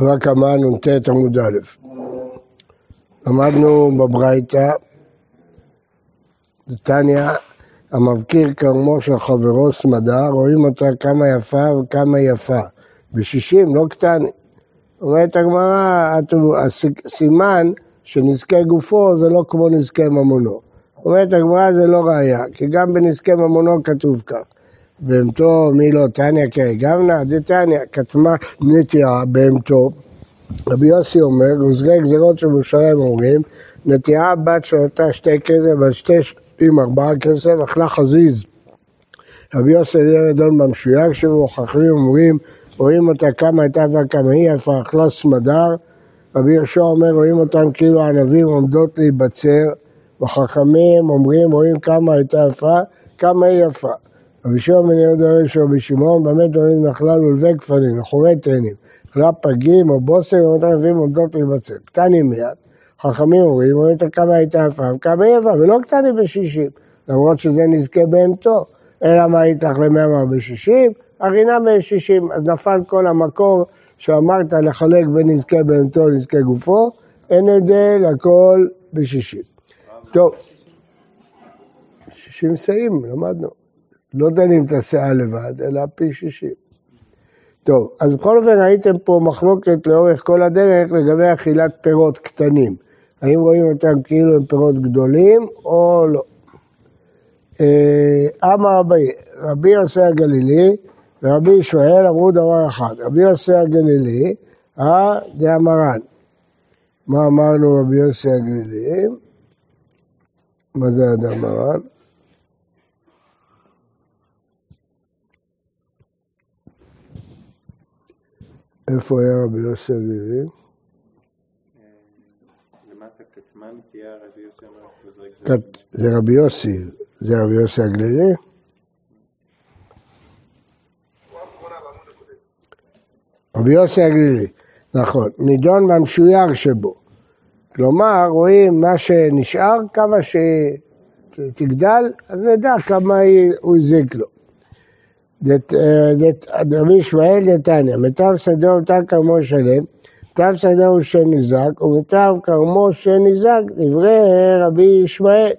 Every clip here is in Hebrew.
רק אמה נ"ט עמוד א'. למדנו בברייתא, נתניה, המבקיר כרמו של חברו סמדה, רואים אותה כמה יפה וכמה יפה. בשישים, לא קטני. אומרת הגמרא, הסימן שנזקי גופו זה לא כמו נזקי ממונו. אומרת הגמרא זה לא ראייה, כי גם בנזקי ממונו כתוב כך. בהמתו מי לא תניא כגמנא, דתניא, כתמה נטיעה בהמתו. רבי יוסי אומר, גוזרי גזירות של ירושלים אומרים, נטיעה בת שלותה שתי כסף, בת שתי עם ארבעה כסף, אכלה חזיז. רבי יוסי אליה אדון במשויק שבו, חכמים אומרים, רואים אותה כמה הייתה וכמה היא יפה, אכלה סמדר. רבי יהושע אומר, רואים אותם כאילו ענבים עומדות להיבצר, וחכמים אומרים, רואים כמה הייתה יפה, כמה היא יפה. רבי שמעון בן יהודה אומר רבי שמעון, באמת דברים נחלה לולבי גפנים, אחורי תאנים, אכלה פגים או בוסר, ואומרים ענבים עומדות להיבצר. קטנים מיד, חכמים אומרים, רואים אותה כמה הייתה יפה היא יפה, ולא קטנים בשישים, למרות שזה נזכה בהמתו. אלא מה איתך למאמר בשישים? הרינה בשישים, אז נפל כל המקור שאמרת לחלק בין נזקי בהמתו לנזקי גופו, אין הבדל, הכל בשישים. טוב, שישים שאים, למדנו. לא דנים את הסאה לבד, אלא פי שישים. טוב, אז בכל אופן ראיתם פה מחלוקת לאורך כל הדרך לגבי אכילת פירות קטנים. האם רואים אותם כאילו הם פירות גדולים או לא. אה, אמר רבי, רבי יוסי הגלילי ורבי ישמעאל אמרו דבר אחד. רבי יוסי הגלילי, אה, זה המרן. מה אמרנו רבי יוסי הגלילי? מה זה אדם איפה היה רבי יוסי הגלילי? זה רבי יוסי, זה רבי יוסי הגלילי? רבי יוסי הגלילי, נכון, נידון במשויר שבו. כלומר, רואים מה שנשאר, כמה שתגדל, אז נדע כמה הוא הזיק לו. רבי ישמעאל דתניא, מיטב שדהו תא כרמו שלם, מיטב שדהו שניזק, ומיטב כרמו שניזק, דברי רבי ישמעאל.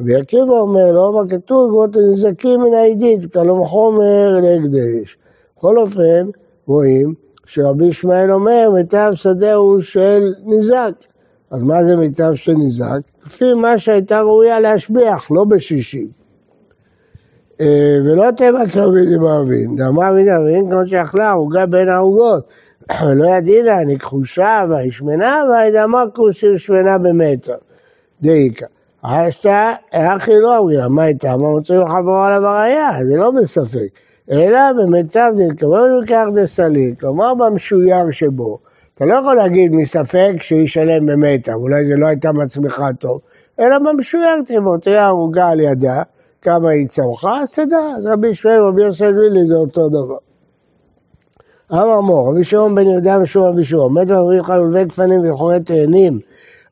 רבי עקיבא אומר, לא מה כתוב, גבות הנזקים מן העידית, כלום חומר להקדש. בכל אופן, רואים שרבי ישמעאל אומר, מיטב שדהו של ניזק. אז מה זה מיטב של? לפי מה שהייתה ראויה להשביח, לא בשישים. אה, ולא תימא קרבין עם ערבין, דאמר מן ערבין כמו שאכלה ערוגה בין הערוגות. לא ידעינה, נכחושה והשמנה, והאדמה כוסי שמנה במטר. דאיקה. אשתא, אחי לא אמרי, מה הייתה? מה מוצאים חברו עליו הראייה? זה לא בספק. אלא במיטב דנקרון וכך דסלי, כלומר במשויר שבו. אתה לא יכול להגיד מספק שישלם במטר, אולי זה לא הייתה מצמיחה טוב, אלא במשויר תראו, תראה ערוגה על ידה, כמה היא צמחה, אז תדע, אז רבי ישמעאל ורבי יוסי גלילי זה אותו דבר. אמר מור, רבי שמעון בן יהודה ושום רבי שמעון, ואומרים לך לולבי גפנים וחורי תאנים,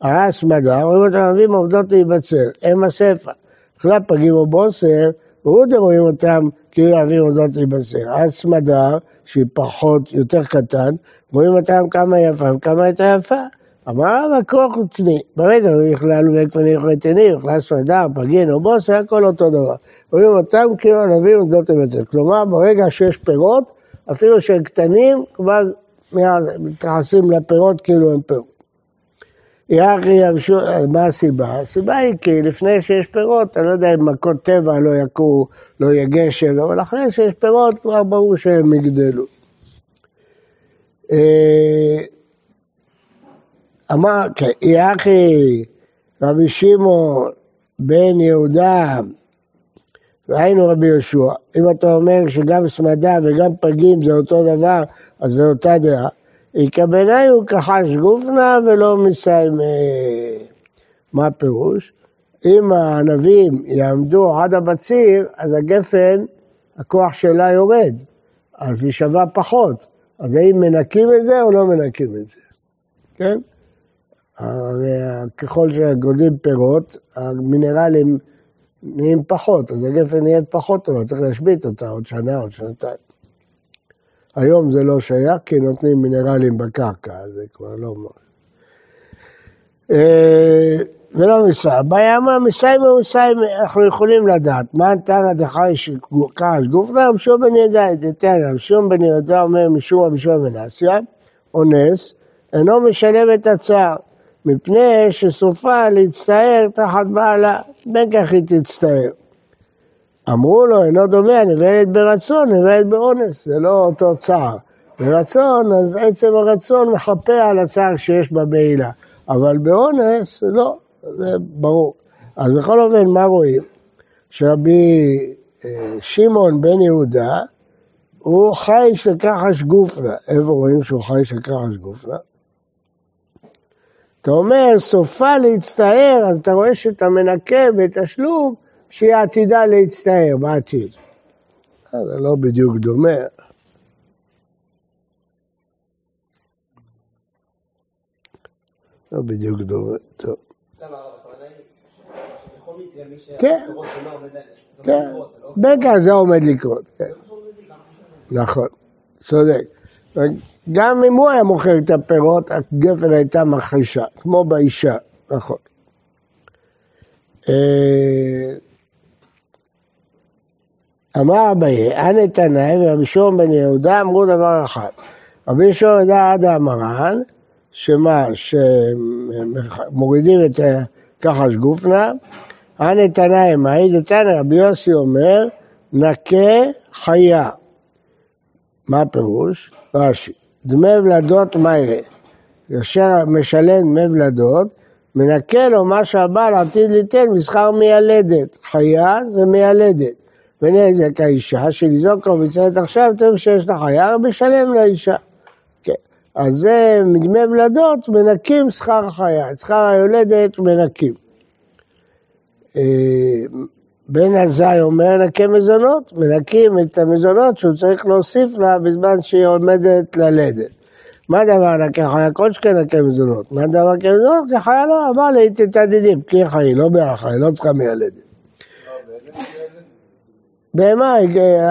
הרס מדר, רואים אותם אביהם עובדות להיבצר, הם הספר. אכלה פגים או בוסר, והוא רואים אותם כאילו אביהם עובדות להיבצר. הרס מדר, שהיא פחות, יותר קטן, רואים אותם כמה יפה וכמה יותר יפה. אמר הכוח הוא צני, באמת הוא בכלל וקפני חטני, בכלל סמדר, פגין או בוס, היה הכל אותו דבר. רואים אותם כאילו ענבים וגדות אמת. כלומר, ברגע שיש פירות, אפילו שהם קטנים, כבר מתייחסים לפירות כאילו הם פירות. מה הסיבה? הסיבה היא כי לפני שיש פירות, אני לא יודע אם מכות טבע לא יכו, לא יהיה גשם, אבל אחרי שיש פירות כבר ברור שהם יגדלו. אה, אמר, יחי רבי שמעון בן יהודה, ראינו רבי יהושע, אם אתה אומר שגם סמדה וגם פגים זה אותו דבר, אז זה אותה דעה. יקבלי הוא כחש גופנה ולא מסיים. מה הפירוש? אם הענבים יעמדו עד הבציר, אז הגפן, הכוח שלה יורד, אז היא שווה פחות. אז האם מנקים את זה או לא מנקים את זה? כן? הרי ככל שגודלים פירות, המינרלים נהיים פחות, אז הגפן נהיית פחות טובה, צריך להשבית אותה עוד שנה, עוד שנתיים. היום זה לא שייך כי נותנים מינרלים בקרקע, זה כבר לא... אה, ולא מסע. בימה מסיימה ומסיימה, אנחנו יכולים לדעת. מה תנא דחי שקרש גופנה, רב שמעון בן יהודה, דתנא, שמעון בן יהודה אומר משום רבי שמעון בן אסיה, אונס, אינו משלם את הצער, מפני שסופה להצטער תחת בעלה, בין כך היא תצטער. אמרו לו, אינו דומה, נבלת ברצון, נבלת באונס, זה לא אותו צער. ברצון, אז עצם הרצון מחפה על הצער שיש בבעילה, אבל באונס, לא, זה ברור. אז בכל אופן, מה רואים? שרבי אה, שמעון בן יהודה, הוא חי של כחש גופנה. איפה רואים שהוא חי של כחש גופנה? אתה אומר, סופה להצטער, אז אתה רואה שאתה מנקה בתשלום שהיא עתידה להצטער בעתיד. זה לא בדיוק דומה. לא בדיוק דומה, טוב. כן, כן, בטח זה עומד לקרות, כן. נכון, צודק. גם אם הוא היה מוכר את הפירות, הגפן הייתה מכחישה, כמו באישה, נכון. אה, אמר אביי, אנא תנאי ורבי שמעון בן יהודה אמרו דבר אחד. רבי שמעון ידע עד המרן, שמה, שמורידים את כחש גופנה, אנא תנאי, מעיד דתנא, רבי יוסי אומר, נקה חיה. מה הפירוש? רש"י, דמי ולדות מה יראה? משלם דמי ולדות, מנקה לו מה שהבעל עתיד ליתן משכר מיילדת. חיה זה מיילדת. ונזק האישה, שלזעוק לו מצוות עכשיו, טוב שיש לה חיה, משלם לאישה. כן. אז זה מדמי ולדות, מנקים שכר החיה. את שכר היולדת מנקים. בן עזאי אומר נקה מזונות, מנקים את המזונות שהוא צריך להוסיף לה בזמן שהיא עומדת ללדת. מה דבר נקה חיה? כל שכן נקה מזונות. מה דבר נקה מזונות? כי חיה לא, אמר לי, תתעדידים, כי חי, לא בערך חי, לא צריכה מיילדת. בהמה,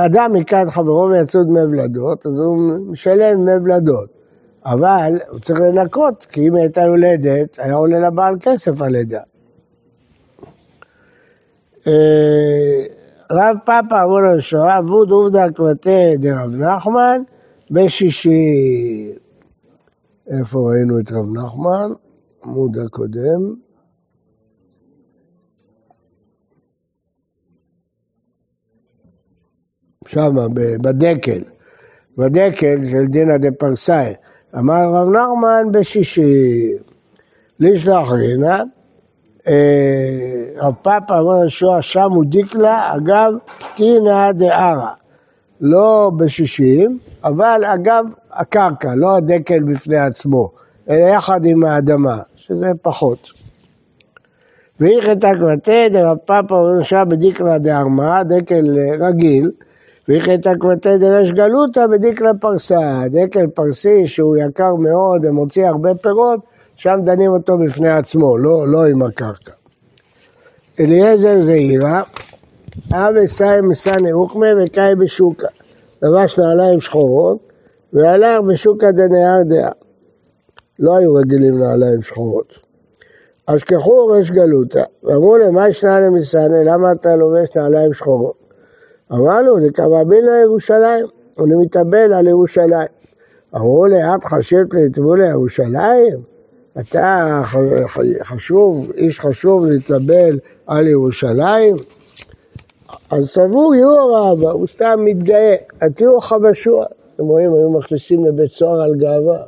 אדם היכה את חברו ויצאו דמי ולדות, אז הוא משלם דמי ולדות. אבל הוא צריך לנקות, כי אם הייתה יולדת, היה עולה לבעל כסף על לידה. רב פאפה אמרו לו שואה, ווד עובדא קמטה דרב נחמן בשישי. איפה ראינו את רב נחמן? עמוד הקודם. שם, בדקל. בדקל של דינא דה פרסאי. אמר רב נחמן בשישי. לישלח רינה, אה, רב פאפה אמר יהושע שמו דיקלה, אגב קטינא דערא. לא בשישים, אבל אגב הקרקע, לא הדקל בפני עצמו, אלא יחד עם האדמה, שזה פחות. ואיכתא קבטא דרב פאפה ורשע בדיקלה דארמה, דקל רגיל, ואיכתא קבטא דרש גלותא בדיקלה פרסה, דקל פרסי שהוא יקר מאוד ומוציא הרבה פירות, שם דנים אותו בפני עצמו, לא, לא עם הקרקע. אליעזר זעירא, אב אסאי מסני אוכמה וקאי בשוקה. לבש נעליים שחורות והלך בשוקה דנהר דעה. לא היו רגילים נעליים שחורות. אשכחו רש גלותא, ואמרו להם, מה ישנה למסנה, למה אתה לובש נעליים שחורות? אמר לו, דקבבין לירושלים, אני מתאבל על ירושלים. אמרו לי, את חשבת לטבול לירושלים? אתה חשוב, איש חשוב להתאבל על ירושלים? אז סבור יהיו רבא, הוא סתם מתגאה, עתירו חבשוע. אתם רואים, היו מכניסים לבית סוהר על גאווה.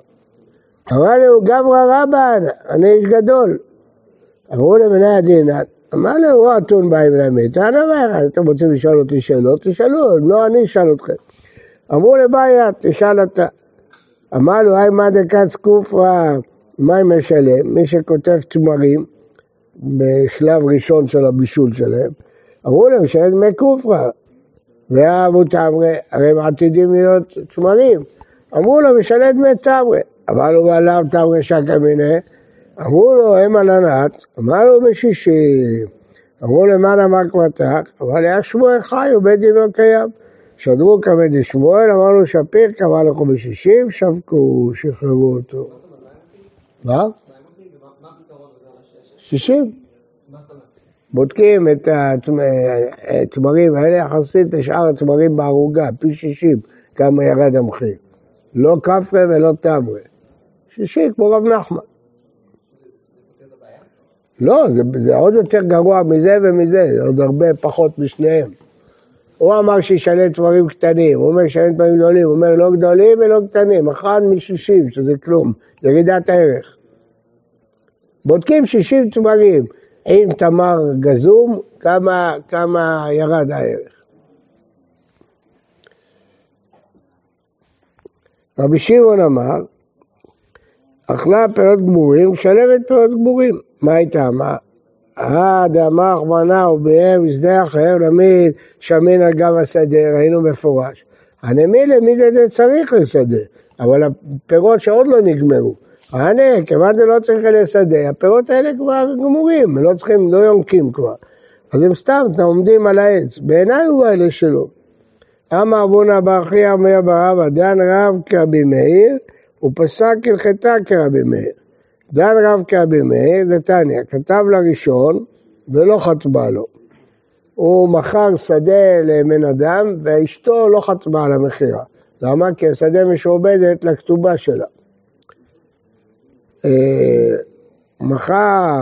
אמר לו, גברא רבן, אני איש גדול. אמרו למנהל הדינן, אמר לו, הוא אתון בא עם האמת, אני אומר, אתם רוצים לשאול אותי שאלות? תשאלו, לא אני אשאל אתכם. אמרו לבעיה, תשאל אתה. אמר לו, היי מה דקץ קופרא מה משלם? מי שכותב תמרים בשלב ראשון של הבישול שלהם, אמרו להם שאין דמי כופרה. ואהבו תמרי, הרי הם עתידים להיות תמרים. אמרו לו, משלם דמי תמרי. אבל הוא עליו תמרי שקה מיניה. אמרו לו, הם על ענת. אמר לו, בשישי. אמרו למען אמר כמתך, אבל היה שמואל חי ובית דין לא קיים. שדרו כבד לשמואל, אמר לו שפיר, קבע לכו בשישים, שבקו, שחררו אותו. מה? שישים. בודקים את התמרים האלה יחסית לשאר התמרים בערוגה, פי שישים, כמה ירד המחיר. לא כפרה ולא תמרה. שישי כמו רב נחמן. לא, זה, זה עוד יותר גרוע מזה ומזה, זה עוד הרבה פחות משניהם. הוא אמר שישנה תמרים קטנים, הוא אומר שישנה תמרים גדולים, הוא אומר לא גדולים ולא קטנים, אחד משישים, שזה כלום, ירידת הערך. בודקים שישים תמרים, עם תמר גזום, כמה, כמה ירד הערך. רבי שמעון אמר, אכלה פירות גמורים, משלמת פירות גמורים. מה הייתה? מה? דאמר מנה ובהם משדה אחר למד שמן על גב השדה, ראינו מפורש. הנמילה מידי זה צריך לשדה, אבל הפירות שעוד לא נגמרו. הנה, כיוון זה לא צריך לשדה, הפירות האלה כבר גמורים, לא צריכים, לא יונקים כבר. אז הם סתם עומדים על העץ. בעיניי הוא האלה שלו. אמר אבונה בר חייא אומר ברבא, דן רב כרבי מאיר, הוא פסק הלכתה כרבי מאיר. דן רב כרבי מאיר, נתניה, כתב לראשון ולא חתמה לו. הוא מכר שדה לבן אדם ואשתו לא חתמה על המכירה. למה? כי השדה משועבדת לכתובה שלה. אה, מכר,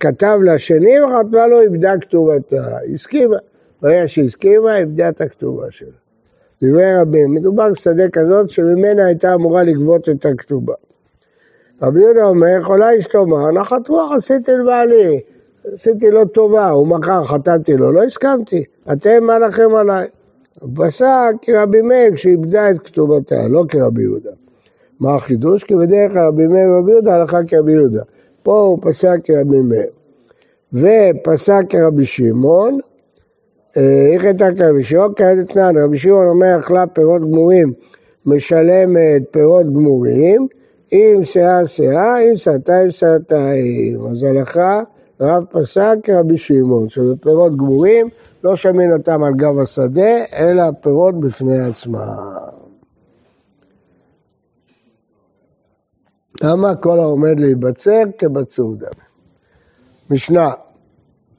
כתב לשני וחתמה לו, איבדה כתובתה. הסכימה. ברגע שהסכימה, איבדה את הכתובה שלה. דברי רבים, מדובר בשדה כזאת שממנה הייתה אמורה לגבות את הכתובה. רבי יהודה אומר, יכולה אשתו מה, נחת רוח עשיתי לבעלי, עשיתי לו טובה, הוא מכר, חתמתי לו, לא הסכמתי, אתם מה לכם עליי? פסק כרבי מאיר שאיבדה את כתובתה, לא כרבי יהודה. מה החידוש? כי בדרך כלל רבי מאיר ורבי יהודה הלכה כרבי יהודה. פה הוא פסק כרבי מאיר. ופסק כרבי שמעון, איך הייתה כרבי שמעון? כעת אתנן, רבי שמעון אומר, אכלה פירות גמורים, משלמת פירות גמורים, אם שאה שאה, אם שעתיים שעתיים. אז הלכה, רב פסק כרבי שמעון, שזה פירות גמורים, לא שמין אותם על גב השדה, אלא פירות בפני עצמם. למה כל העומד להיבצר כבצור דם? משנה,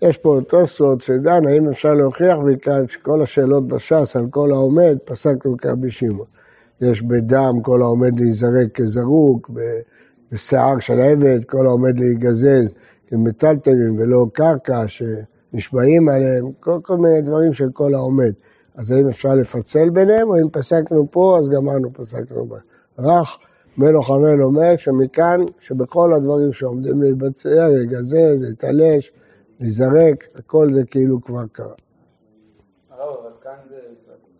יש פה תוספות שדן האם אפשר להוכיח מכאן שכל השאלות בש"ס על כל העומד פסקנו כרבי שמעון. יש בדם כל העומד להיזרק כזרוק, בשיער של עבד כל העומד להיגזז כמטלטלין ולא קרקע שנשבעים עליהם, כל, כל מיני דברים של כל העומד. אז האם אפשר לפצל ביניהם, או אם פסקנו פה, אז גמרנו, פסקנו בה. רך מלוך המל אומר שמכאן, שבכל הדברים שעומדים להתבצע, לגזז, להתעלש, להיזרק, הכל זה כאילו כבר קרה. הרב, אבל כאן זה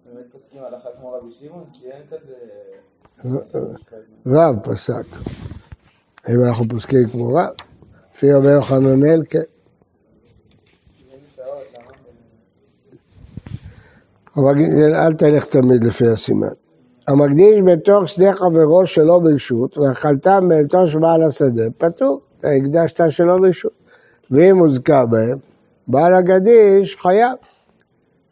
באמת פוסקים הלכה כמו רבי שמעון? כי אין כזה... רב פסק. האם אנחנו פוסקים כמו רב? לפי רבי יוחננאל, כן. אל תלך תמיד לפי הסימן. המקדיש בתוך שדה חברו שלא ברשות, ואכלתם באמצעו של בעל השדה, פטור, הקדשת שלא ברשות. ואם הוזכר בהם, בעל הגדיש חייב.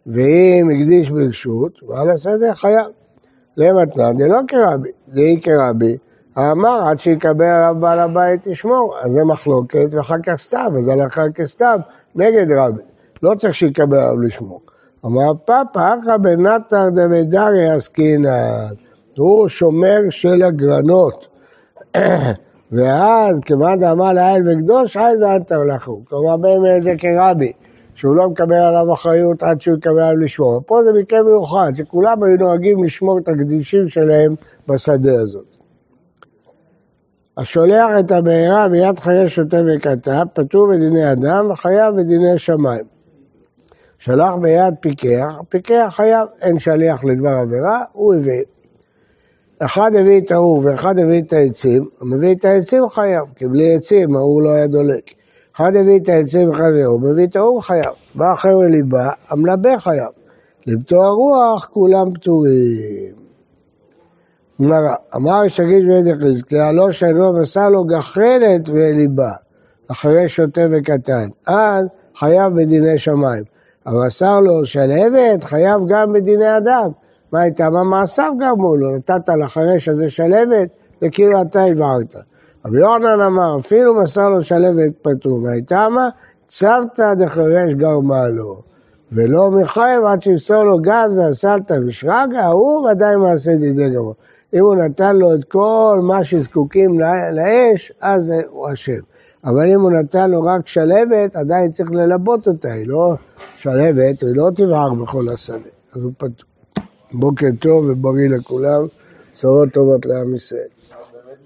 ואם הקדיש ברשות, בעל השדה חייב. למתנן זה לא כרבי, היא כרבי. אמר עד שיקבל עליו בעל הבית לשמור, אז זה מחלוקת, ואחר כך סתם, אז הלכה כסתם, נגד רבי. לא צריך שיקבל עליו לשמור. אמר פאפא אחא בנתר דמדרי עסקינן, הוא שומר של הגרנות. ואז כיוון דאמר לעיל וקדוש, עיל ואנתא הולכו. כלומר, באמת זה כרבי, שהוא לא מקבל עליו אחריות עד שהוא יקבל עליו לשמור. פה זה מקרה מיוחד, שכולם היו נוהגים לשמור את הקדישים שלהם בשדה הזאת. השולח את הבעירה ביד חיי שוטה וכתב, פטור בדיני אדם וחייב בדיני שמיים. שלח ביד פיקח, פיקח חייב, אין שליח לדבר עבירה, הוא הביא. אחד הביא את ההוא ואחד הביא את העצים, מביא את העצים חייב, כי בלי עצים ההוא לא היה דולק. אחד הביא את העצים הוא מביא את ההוא חייב. בא אחר וליבה, המלבה חייב. לבטוא הרוח, כולם פטורים. גמרא, אמר שגיש בן יחזקאל, לא שנו ועשה לו גחלת וליבה, אחרי שוטה וקטן. אז חייב בדיני שמיים. אבל מסר לו שלהבת, חייב גם בדיני אדם. מה הייתה? מה מעשיו גרמו לו? נתת לחרש הזה שלהבת, וכאילו אתה הבהרת. רבי יוחנן אמר, אפילו מסר לו שלהבת פטור. והייתה מה? צוותא דחרש גרמה לו. ולא מחייב עד שימסור לו גם זה הסלטה ושרגא, הוא ודאי מעשה דידי גמור. אם הוא נתן לו את כל מה שזקוקים לאש, אז הוא אשם. אבל אם הוא נתן לו רק שלבת, עדיין צריך ללבות אותה, היא לא שלבת, היא לא תבער בכל השדה. אז הוא פתור. בוקר טוב ובריא לכולם, בשורות טובות לעם ישראל.